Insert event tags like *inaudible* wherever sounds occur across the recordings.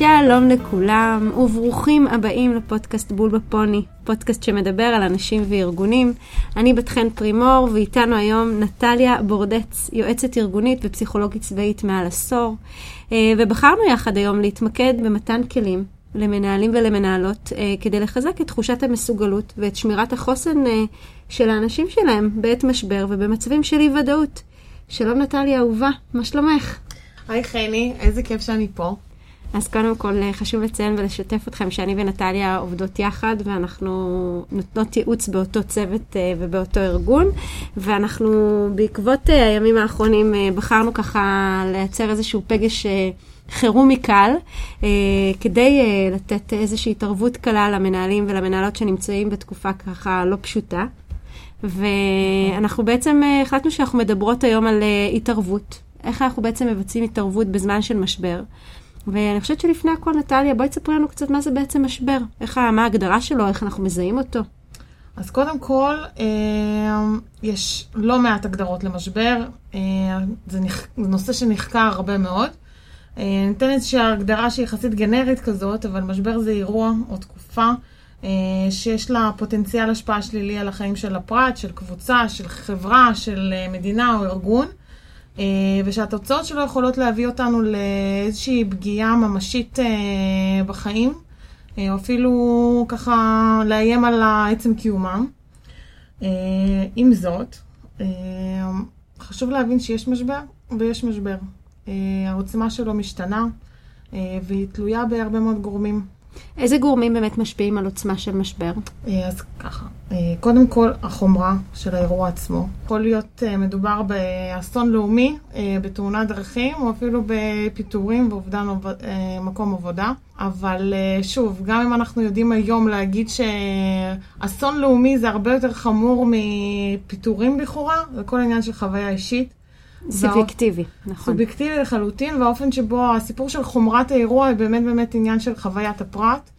שלום לכולם, וברוכים הבאים לפודקאסט בול בפוני, פודקאסט שמדבר על אנשים וארגונים. אני בת חן פרימור, ואיתנו היום נטליה בורדץ, יועצת ארגונית ופסיכולוגית צבאית מעל עשור. אה, ובחרנו יחד היום להתמקד במתן כלים למנהלים ולמנהלות אה, כדי לחזק את תחושת המסוגלות ואת שמירת החוסן אה, של האנשים שלהם בעת משבר ובמצבים של אי ודאות. שלום נטליה אהובה, מה שלומך? היי חני, איזה כיף שאני פה. אז קודם כל חשוב לציין ולשתף אתכם שאני ונטליה עובדות יחד ואנחנו נותנות ייעוץ באותו צוות ובאותו ארגון ואנחנו בעקבות הימים האחרונים בחרנו ככה לייצר איזשהו פגש חירומי קל כדי לתת איזושהי התערבות קלה למנהלים ולמנהלות שנמצאים בתקופה ככה לא פשוטה. ואנחנו בעצם החלטנו שאנחנו מדברות היום על התערבות. איך אנחנו בעצם מבצעים התערבות בזמן של משבר. ואני חושבת שלפני הכל, נטליה, בואי תספרי לנו קצת מה זה בעצם משבר. איך, מה ההגדרה שלו, איך אנחנו מזהים אותו. אז קודם כל, אה, יש לא מעט הגדרות למשבר. אה, זה, נושא שנחקר הרבה מאוד. אה, ניתן איזושהי הגדרה שהיא יחסית גנרית כזאת, אבל משבר זה אירוע או תקופה שיש לה פוטנציאל השפעה שלילי על החיים של הפרט, של קבוצה, של חברה, של מדינה או ארגון. ושהתוצאות שלו יכולות להביא אותנו לאיזושהי פגיעה ממשית בחיים, או אפילו ככה לאיים על עצם קיומם. עם זאת, חשוב להבין שיש משבר ויש משבר. העוצמה שלו משתנה והיא תלויה בהרבה מאוד גורמים. איזה גורמים באמת משפיעים על עוצמה של משבר? אז ככה, קודם כל החומרה של האירוע עצמו. יכול להיות מדובר באסון לאומי, בתאונת דרכים, או אפילו בפיטורים ואובדן מקום עבודה. אבל שוב, גם אם אנחנו יודעים היום להגיד שאסון לאומי זה הרבה יותר חמור מפיטורים לכאורה, זה כל עניין של חוויה אישית. סובייקטיבי, נכון. סובייקטיבי לחלוטין, והאופן שבו הסיפור של חומרת האירוע היא באמת באמת עניין של חוויית הפרט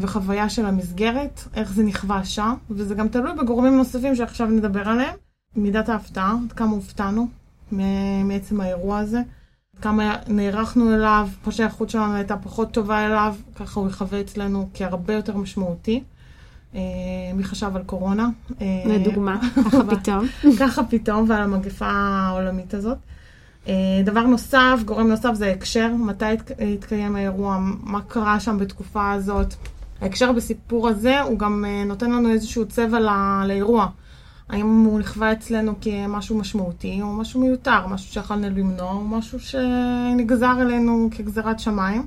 וחוויה של המסגרת, איך זה נכווה שם, וזה גם תלוי בגורמים נוספים שעכשיו נדבר עליהם. מידת ההפתעה, עד כמה הופתענו מעצם האירוע הזה, עד כמה נערכנו אליו, כמו שהאיכות שלנו הייתה פחות טובה אליו, ככה הוא יחווה אצלנו כהרבה יותר משמעותי. מי חשב על קורונה? לדוגמה, *laughs* ככה פתאום. ככה פתאום, ועל המגפה העולמית הזאת. דבר נוסף, גורם נוסף זה ההקשר, מתי התקיים האירוע, מה קרה שם בתקופה הזאת. ההקשר בסיפור הזה הוא גם נותן לנו איזשהו צבע לאירוע. האם הוא נכווה אצלנו כמשהו משמעותי, או משהו מיותר, משהו שיכולנו למנוע, או משהו שנגזר אלינו כגזירת שמיים.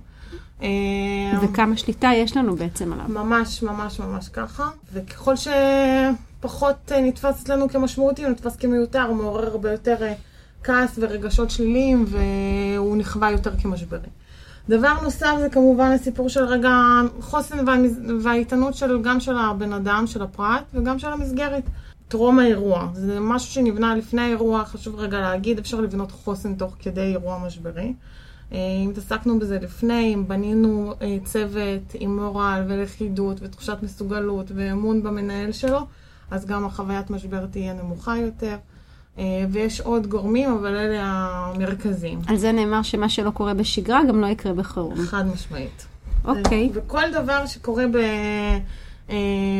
וכמה שליטה יש לנו בעצם עליו. ממש, ממש, ממש ככה. וככל שפחות נתפס אצלנו כמשמעותי, הוא נתפס כמיותר, הוא מעורר הרבה יותר כעס ורגשות שליליים, והוא נכווה יותר כמשברי. דבר נוסף זה כמובן הסיפור של רגע חוסן והאיתנות של, גם של הבן אדם, של הפרט, וגם של המסגרת. טרום האירוע, זה משהו שנבנה לפני האירוע, חשוב רגע להגיד, אפשר לבנות חוסן תוך כדי אירוע משברי. אם התעסקנו בזה לפני, אם בנינו צוות עם מורל ולכידות ותחושת מסוגלות ואמון במנהל שלו, אז גם החוויית משבר תהיה נמוכה יותר. ויש עוד גורמים, אבל אלה המרכזיים. על זה נאמר שמה שלא קורה בשגרה גם לא יקרה בחירום. חד משמעית. אוקיי. וכל דבר שקורה ב...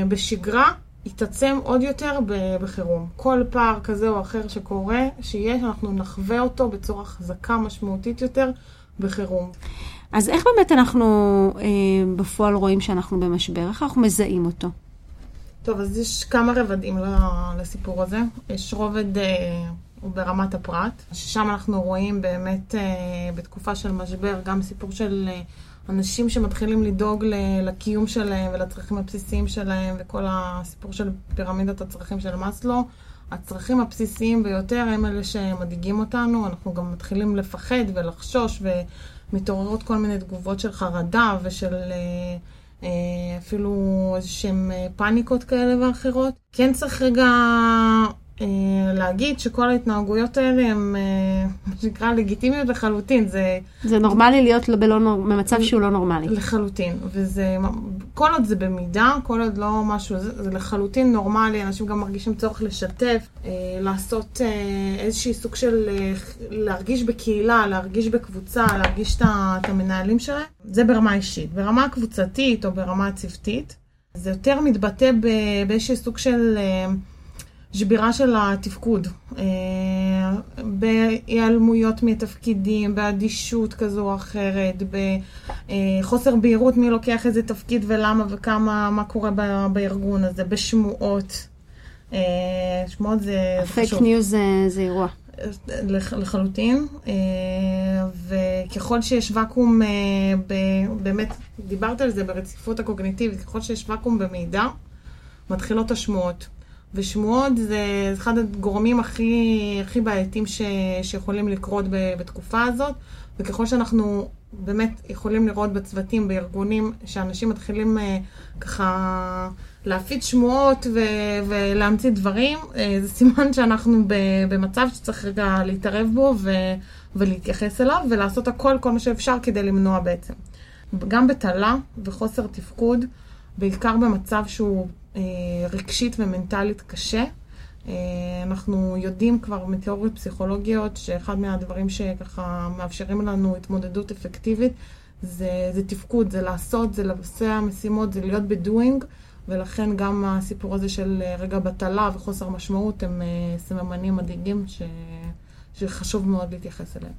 בשגרה, יתעצם עוד יותר בחירום. כל פער כזה או אחר שקורה, שיש, אנחנו נחווה אותו בצורה חזקה משמעותית יותר בחירום. אז איך באמת אנחנו אה, בפועל רואים שאנחנו במשבר? איך אנחנו מזהים אותו? טוב, אז יש כמה רבדים לסיפור הזה. יש רובד אה, ברמת הפרט, ששם אנחנו רואים באמת אה, בתקופה של משבר גם סיפור של אה, אנשים שמתחילים לדאוג לקיום שלהם ולצרכים הבסיסיים שלהם וכל הסיפור של פירמידת הצרכים של מאסלו. הצרכים הבסיסיים ביותר הם אלה שמדאיגים אותנו, אנחנו גם מתחילים לפחד ולחשוש ומתעוררות כל מיני תגובות של חרדה ושל אפילו איזה שהן פאניקות כאלה ואחרות. כן צריך רגע אה, להגיד שכל ההתנהגויות האלה הן, אה, מה שנקרא, לגיטימיות לחלוטין. זה... זה נורמלי להיות בלא, נור- במצב שהוא לא נורמלי. לחלוטין. וזה, כל עוד זה במידה, כל עוד לא משהו, זה, זה לחלוטין נורמלי, אנשים גם מרגישים צורך לשתף, אה, לעשות אה, איזשהי סוג של, אה, להרגיש בקהילה, להרגיש בקבוצה, להרגיש את המנהלים שלהם. זה ברמה אישית. ברמה קבוצתית או ברמה צוותית, זה יותר מתבטא באיזשהו סוג של... אה, שבירה של התפקוד, אה, בהיעלמויות מתפקידים, באדישות כזו או אחרת, בחוסר בהירות מי לוקח איזה תפקיד ולמה וכמה, מה קורה בארגון הזה, בשמועות. אה, שמועות זה חשוב. ניוז זה, זה אירוע. לח- לחלוטין, אה, וככל שיש ואקום, אה, ב- באמת, דיברת על זה ברציפות הקוגניטיבית, ככל שיש ואקום במידע, מתחילות השמועות. ושמועות זה אחד הגורמים הכי, הכי בעייתיים ש, שיכולים לקרות ב, בתקופה הזאת, וככל שאנחנו באמת יכולים לראות בצוותים, בארגונים, שאנשים מתחילים אה, ככה להפיץ שמועות ו, ולהמציא דברים, אה, זה סימן שאנחנו ב, במצב שצריך רגע להתערב בו ו, ולהתייחס אליו, ולעשות הכל, כל מה שאפשר כדי למנוע בעצם. גם בטלה וחוסר תפקוד, בעיקר במצב שהוא רגשית ומנטלית קשה. אה, אנחנו יודעים כבר מתיאוריות פסיכולוגיות שאחד מהדברים שככה מאפשרים לנו התמודדות אפקטיבית זה, זה תפקוד, זה לעשות, זה לבצע משימות, זה להיות בדואינג, ולכן גם הסיפור הזה של אה, רגע בטלה וחוסר משמעות הם אה, סממנים מדאיגים ש, שחשוב מאוד להתייחס אליהם.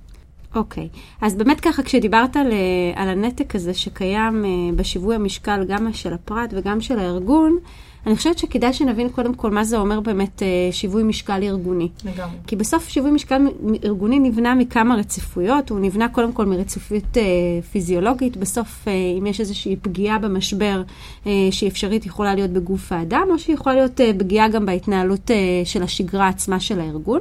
אוקיי, אז באמת ככה, כשדיברת על, אה, על הנתק הזה שקיים אה, בשיווי המשקל, גם של הפרט וגם של הארגון, אני חושבת שכדאי שנבין קודם כל מה זה אומר באמת אה, שיווי משקל ארגוני. לגמרי. כי בסוף שיווי משקל ארגוני נבנה מכמה רציפויות, הוא נבנה קודם כל מרציפות פיזיולוגית, בסוף אם יש איזושהי פגיעה במשבר שהיא אפשרית, יכולה להיות בגוף האדם, או שהיא יכולה להיות פגיעה גם בהתנהלות של השגרה עצמה של הארגון.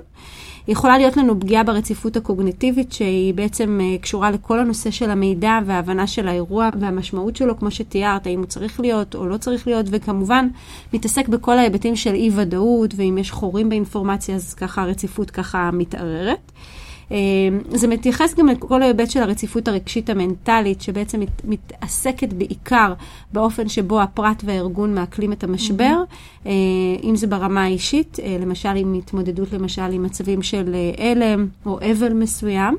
יכולה להיות לנו פגיעה ברציפות הקוגניטיבית, שהיא בעצם אה, קשורה לכל הנושא של המידע וההבנה של האירוע והמשמעות שלו, כמו שתיארת, האם הוא צריך להיות או לא צריך להיות, וכמובן מתעסק בכל ההיבטים של אי-ודאות, ואם יש חורים באינפורמציה, אז ככה הרציפות ככה מתערערת. אה, זה מתייחס גם לכל ההיבט של הרציפות הרגשית המנטלית, שבעצם מת, מתעסקת בעיקר באופן שבו הפרט והארגון מעכלים את המשבר, אה, אם זה ברמה האישית, אה, למשל עם התמודדות למשל עם מצבים של אה, הלם או אבל מסוים.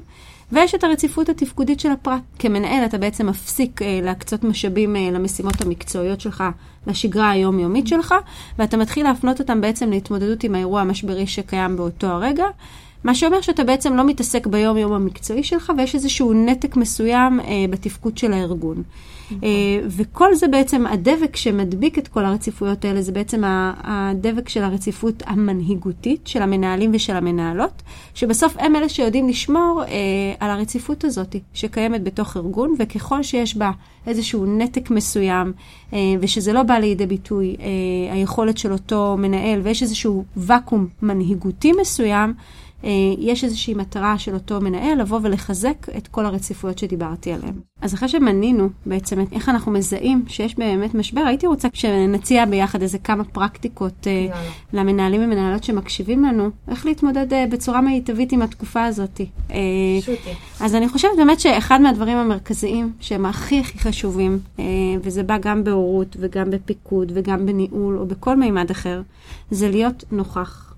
ויש את הרציפות התפקודית של הפרט. כמנהל אתה בעצם מפסיק אה, להקצות משאבים אה, למשימות המקצועיות שלך, לשגרה היומיומית שלך, ואתה מתחיל להפנות אותם בעצם להתמודדות עם האירוע המשברי שקיים באותו הרגע. מה שאומר שאתה בעצם לא מתעסק ביום-יום המקצועי שלך, ויש איזשהו נתק מסוים אה, בתפקוד של הארגון. אה, וכל זה בעצם, הדבק שמדביק את כל הרציפויות האלה, זה בעצם הדבק של הרציפות המנהיגותית של המנהלים ושל המנהלות, שבסוף הם אלה שיודעים לשמור אה, על הרציפות הזאת שקיימת בתוך ארגון, וככל שיש בה איזשהו נתק מסוים, אה, ושזה לא בא לידי ביטוי אה, היכולת של אותו מנהל, ויש איזשהו ואקום מנהיגותי מסוים, יש איזושהי מטרה של אותו מנהל לבוא ולחזק את כל הרציפויות שדיברתי עליהן. אז אחרי שמנינו בעצם איך אנחנו מזהים שיש באמת משבר, הייתי רוצה שנציע ביחד איזה כמה פרקטיקות אה, יאללה. למנהלים ומנהלות שמקשיבים לנו, איך להתמודד אה, בצורה מיטבית עם התקופה הזאת. אה, שוטי. אז אני חושבת באמת שאחד מהדברים המרכזיים שהם הכי הכי חשובים, אה, וזה בא גם בהורות וגם בפיקוד וגם בניהול או בכל מימד אחר, זה להיות נוכח.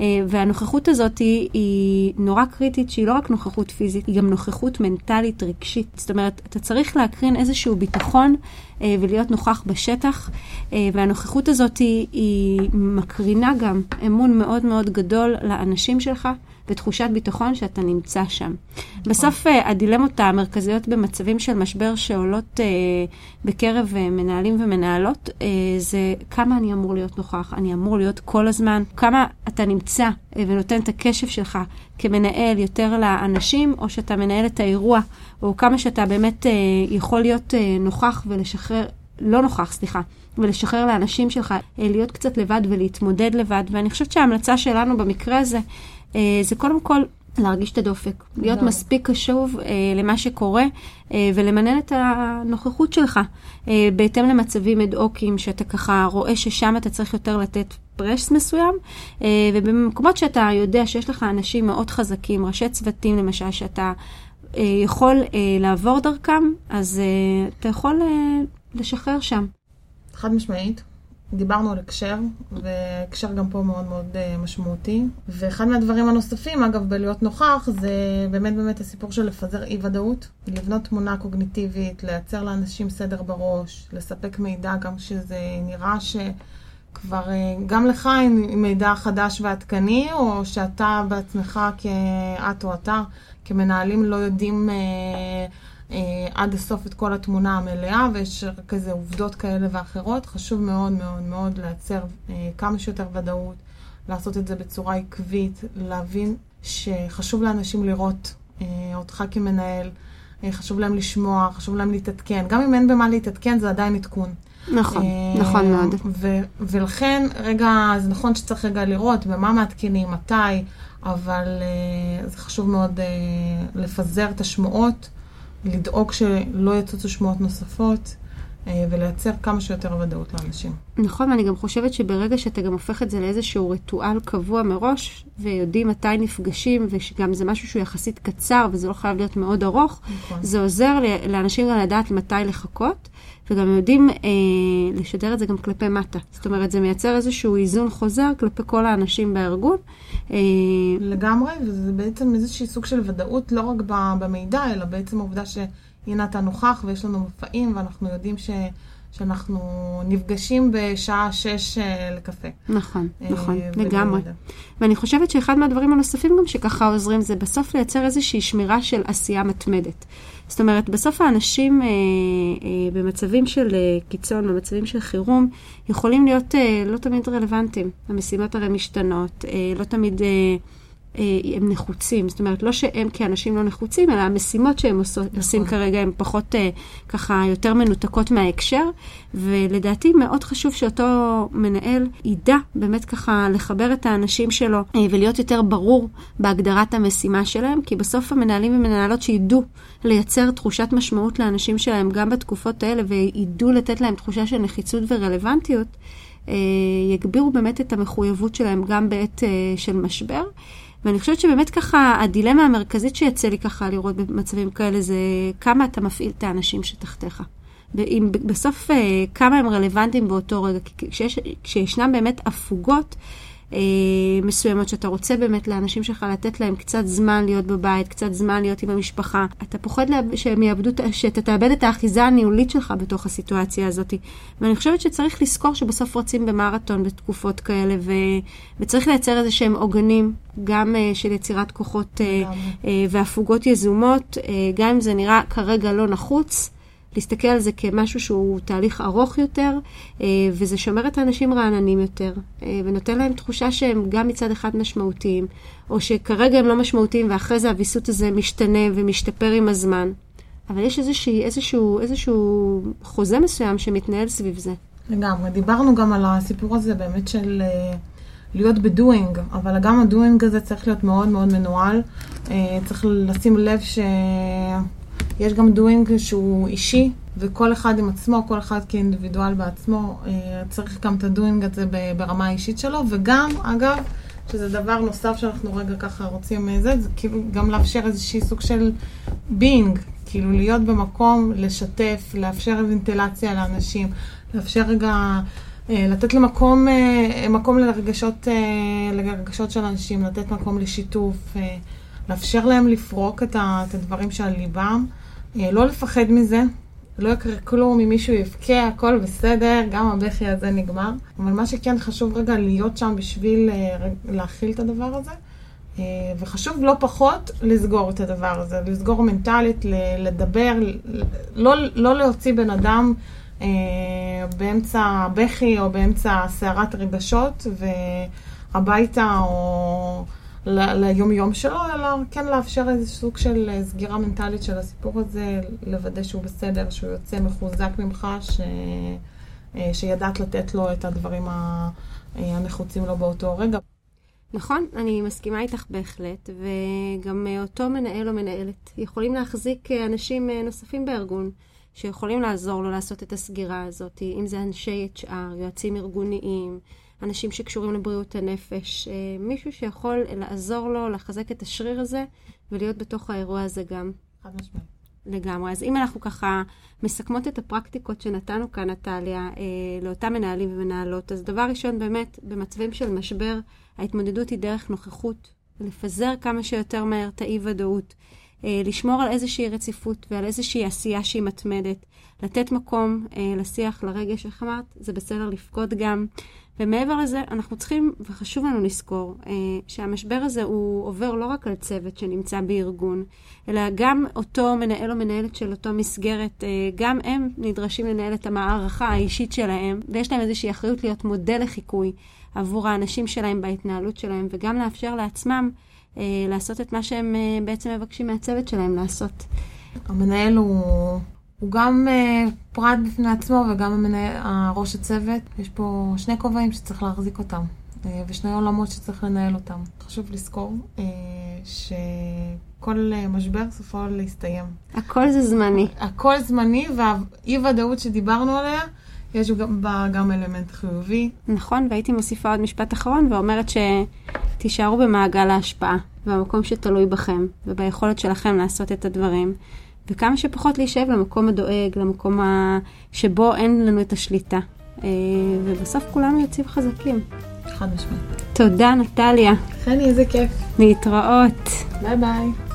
אה, והנוכחות הזאת היא, היא נורא קריטית, שהיא לא רק נוכחות פיזית, היא גם נוכחות מנטלית רגשית. זאת אומרת, אתה צריך להקרין איזשהו ביטחון אה, ולהיות נוכח בשטח, אה, והנוכחות הזאת היא, היא מקרינה גם אמון מאוד מאוד גדול לאנשים שלך. ותחושת ביטחון שאתה נמצא שם. בסוף אה, הדילמות המרכזיות במצבים של משבר שעולות אה, בקרב אה, מנהלים ומנהלות, אה, זה כמה אני אמור להיות נוכח, אני אמור להיות כל הזמן, כמה אתה נמצא אה, ונותן את הקשב שלך כמנהל יותר לאנשים, או שאתה מנהל את האירוע, או כמה שאתה באמת אה, יכול להיות אה, נוכח ולשחרר, לא נוכח, סליחה. ולשחרר לאנשים שלך להיות קצת לבד ולהתמודד לבד. ואני חושבת שההמלצה שלנו במקרה הזה זה קודם כל להרגיש את הדופק, להיות לגמרי. מספיק קשוב אה, למה שקורה אה, ולמנן את הנוכחות שלך אה, בהתאם למצבים אד-הוקים שאתה ככה רואה ששם אתה צריך יותר לתת פרס מסוים, אה, ובמקומות שאתה יודע שיש לך אנשים מאוד חזקים, ראשי צוותים למשל, שאתה אה, יכול אה, לעבור דרכם, אז אה, אתה יכול אה, לשחרר שם. חד משמעית. דיברנו על הקשר, והקשר גם פה מאוד מאוד uh, משמעותי. ואחד מהדברים הנוספים, אגב, בלהיות נוכח, זה באמת באמת הסיפור של לפזר אי-ודאות, לבנות תמונה קוגניטיבית, לייצר לאנשים סדר בראש, לספק מידע גם כשזה נראה שכבר uh, גם לך עם מידע חדש ועדכני, או שאתה בעצמך, כאת או אתה, כמנהלים לא יודעים... Uh, אה, עד הסוף את כל התמונה המלאה, ויש איזה עובדות כאלה ואחרות. חשוב מאוד מאוד מאוד לייצר אה, כמה שיותר ודאות, לעשות את זה בצורה עקבית, להבין שחשוב לאנשים לראות אה, אותך כמנהל, אה, חשוב להם לשמוע, חשוב להם להתעדכן. גם אם אין במה להתעדכן, זה עדיין עדכון. נכון, אה, נכון מאוד. ו- ולכן, רגע, זה נכון שצריך רגע לראות במה מעדכנים, מתי, אבל אה, זה חשוב מאוד אה, לפזר את השמועות. לדאוג שלא יצוצו שמועות נוספות ולייצר כמה שיותר ודאות לאנשים. נכון, ואני גם חושבת שברגע שאתה גם הופך את זה לאיזשהו ריטואל קבוע מראש, ויודעים מתי נפגשים, ושגם זה משהו שהוא יחסית קצר, וזה לא חייב להיות מאוד ארוך, נכון. זה עוזר לאנשים גם לדעת מתי לחכות, וגם יודעים אה, לשדר את זה גם כלפי מטה. זאת אומרת, זה מייצר איזשהו איזון חוזר כלפי כל האנשים בארגון. אה, לגמרי, וזה בעצם איזשהי סוג של ודאות לא רק במידע, אלא בעצם העובדה שהנה אתה נוכח ויש לנו מופעים, ואנחנו יודעים ש... שאנחנו נפגשים בשעה שש אה, לקפה. נכון, אה, נכון, לגמרי. ואני חושבת שאחד מהדברים הנוספים גם שככה עוזרים זה בסוף לייצר איזושהי שמירה של עשייה מתמדת. זאת אומרת, בסוף האנשים אה, אה, במצבים של אה, קיצון, במצבים של חירום, יכולים להיות אה, לא תמיד רלוונטיים. המשימות הרי משתנות, אה, לא תמיד אה, הם נחוצים. זאת אומרת, לא שהם כאנשים לא נחוצים, אלא המשימות שהם עושות, נכון. עושים כרגע הן פחות אה, ככה יותר מנותקות מההקשר, ולדעתי מאוד חשוב שאותו מנהל ידע באמת ככה לחבר את האנשים שלו אה, ולהיות יותר ברור בהגדרת המשימה שלהם, כי בסוף המנהלים ומנהלות שידעו לייצר תחושת משמעות לאנשים שלהם גם בתקופות האלה וידעו לתת להם תחושה של נחיצות ורלוונטיות, אה, יגבירו באמת את המחויבות שלהם גם בעת אה, של משבר. ואני חושבת שבאמת ככה, הדילמה המרכזית שיצא לי ככה לראות במצבים כאלה זה כמה אתה מפעיל את האנשים שתחתיך. אם בסוף אה, כמה הם רלוונטיים באותו רגע, כי כשיש, כשישנם באמת הפוגות אה, מסוימות שאתה רוצה באמת לאנשים שלך לתת להם קצת זמן להיות בבית, קצת זמן להיות עם המשפחה, אתה פוחד לה, שהם יאבדו, את- שאתה תאבד את האחיזה הניהולית שלך בתוך הסיטואציה הזאת. ואני חושבת שצריך לזכור שבסוף רצים במרתון בתקופות כאלה, ו, וצריך לייצר איזה שהם עוגנים, גם אה, של יצירת כוחות אה, לגמרי. אה, והפוגות יזומות, אה, גם אם זה נראה כרגע לא נחוץ. להסתכל על זה כמשהו שהוא תהליך ארוך יותר, אה, וזה שומר את האנשים רעננים יותר, אה, ונותן להם תחושה שהם גם מצד אחד משמעותיים, או שכרגע הם לא משמעותיים, ואחרי זה הוויסות הזה משתנה ומשתפר עם הזמן. אבל יש איזושהי, איזשהו, איזשהו חוזה מסוים שמתנהל סביב זה. לגמרי. דיברנו גם על הסיפור הזה באמת של אה, להיות בדואינג, אבל גם הדואינג הזה צריך להיות מאוד מאוד מנוהל. צריך לשים לב שיש גם דואינג שהוא אישי, וכל אחד עם עצמו, כל אחד כאינדיבידואל בעצמו, אה, צריך גם את הדואינג הזה ברמה האישית שלו, וגם, אגב, שזה דבר נוסף שאנחנו רגע ככה רוצים אה, זה, זה כאילו גם לאפשר איזושהי סוג של בינג, כאילו להיות במקום, לשתף, לאפשר ונטילציה לאנשים, לאפשר רגע, אה, לתת למקום, מקום לרגשות, לרגשות של אנשים, לתת מקום לשיתוף, לאפשר להם לפרוק את, הדברים שעל ליבם, לא לפחד מזה. לא יקרה כלום, אם מישהו יבכה, הכל בסדר, גם הבכי הזה נגמר. אבל מה שכן חשוב רגע להיות שם בשביל אה, להכיל את הדבר הזה. אה, וחשוב לא פחות לסגור את הדבר הזה, לסגור מנטלית, לדבר, לא, לא להוציא בן אדם אה, באמצע הבכי או באמצע סערת רגשות והביתה או ל- ליום-יום שלו, אלא כן לאפשר איזה סוג של אה, סגירה מנטלית של הסיפור הזה, לוודא שהוא בסדר, שהוא יוצא מחוזק ממך, ש... אה, שידעת לתת לו את הדברים אה, הנחוצים לו באותו רגע. נכון, אני מסכימה איתך בהחלט, וגם אותו מנהל או מנהלת יכולים להחזיק אנשים נוספים בארגון, שיכולים לעזור לו לעשות את הסגירה הזאת, אם זה אנשי HR, יועצים ארגוניים, אנשים שקשורים לבריאות הנפש, מישהו שיכול לעזור לו לחזק את השריר הזה ולהיות בתוך האירוע הזה גם. חד משמעית. לגמרי. אז אם אנחנו ככה מסכמות את הפרקטיקות שנתנו כאן, נטליה, אה, לאותם מנהלים ומנהלות, אז דבר ראשון, באמת, במצבים של משבר, ההתמודדות היא דרך נוכחות, לפזר כמה שיותר מהר את האי-ודאות, אה, לשמור על איזושהי רציפות ועל איזושהי עשייה שהיא מתמדת, לתת מקום אה, לשיח, לרגש, איך אמרת? זה בסדר לבכות גם. ומעבר לזה, אנחנו צריכים, וחשוב לנו לזכור, אה, שהמשבר הזה הוא עובר לא רק על צוות שנמצא בארגון, אלא גם אותו מנהל או מנהלת של אותו מסגרת, אה, גם הם נדרשים לנהל את המערכה האישית שלהם, ויש להם איזושהי אחריות להיות מודל לחיקוי עבור האנשים שלהם בהתנהלות שלהם, וגם לאפשר לעצמם אה, לעשות את מה שהם בעצם מבקשים מהצוות שלהם לעשות. המנהל הוא... הוא גם uh, פרט בפני עצמו וגם המנהל, ראש הצוות. יש פה שני כובעים שצריך להחזיק אותם, uh, ושני עולמות שצריך לנהל אותם. חשוב לזכור uh, שכל uh, משבר סופו להסתיים. הכל זה זמני. הכל זמני, והאי-ודאות שדיברנו עליה, יש בה גם אלמנט חיובי. נכון, והייתי מוסיפה עוד משפט אחרון ואומרת שתישארו במעגל ההשפעה, במקום שתלוי בכם, וביכולת שלכם לעשות את הדברים. וכמה שפחות להישאב למקום הדואג, למקום ה... שבו אין לנו את השליטה. אה, ובסוף כולנו יוצאים חזקים. חד משמעית. תודה, נטליה. חני, איזה כיף. להתראות. ביי ביי.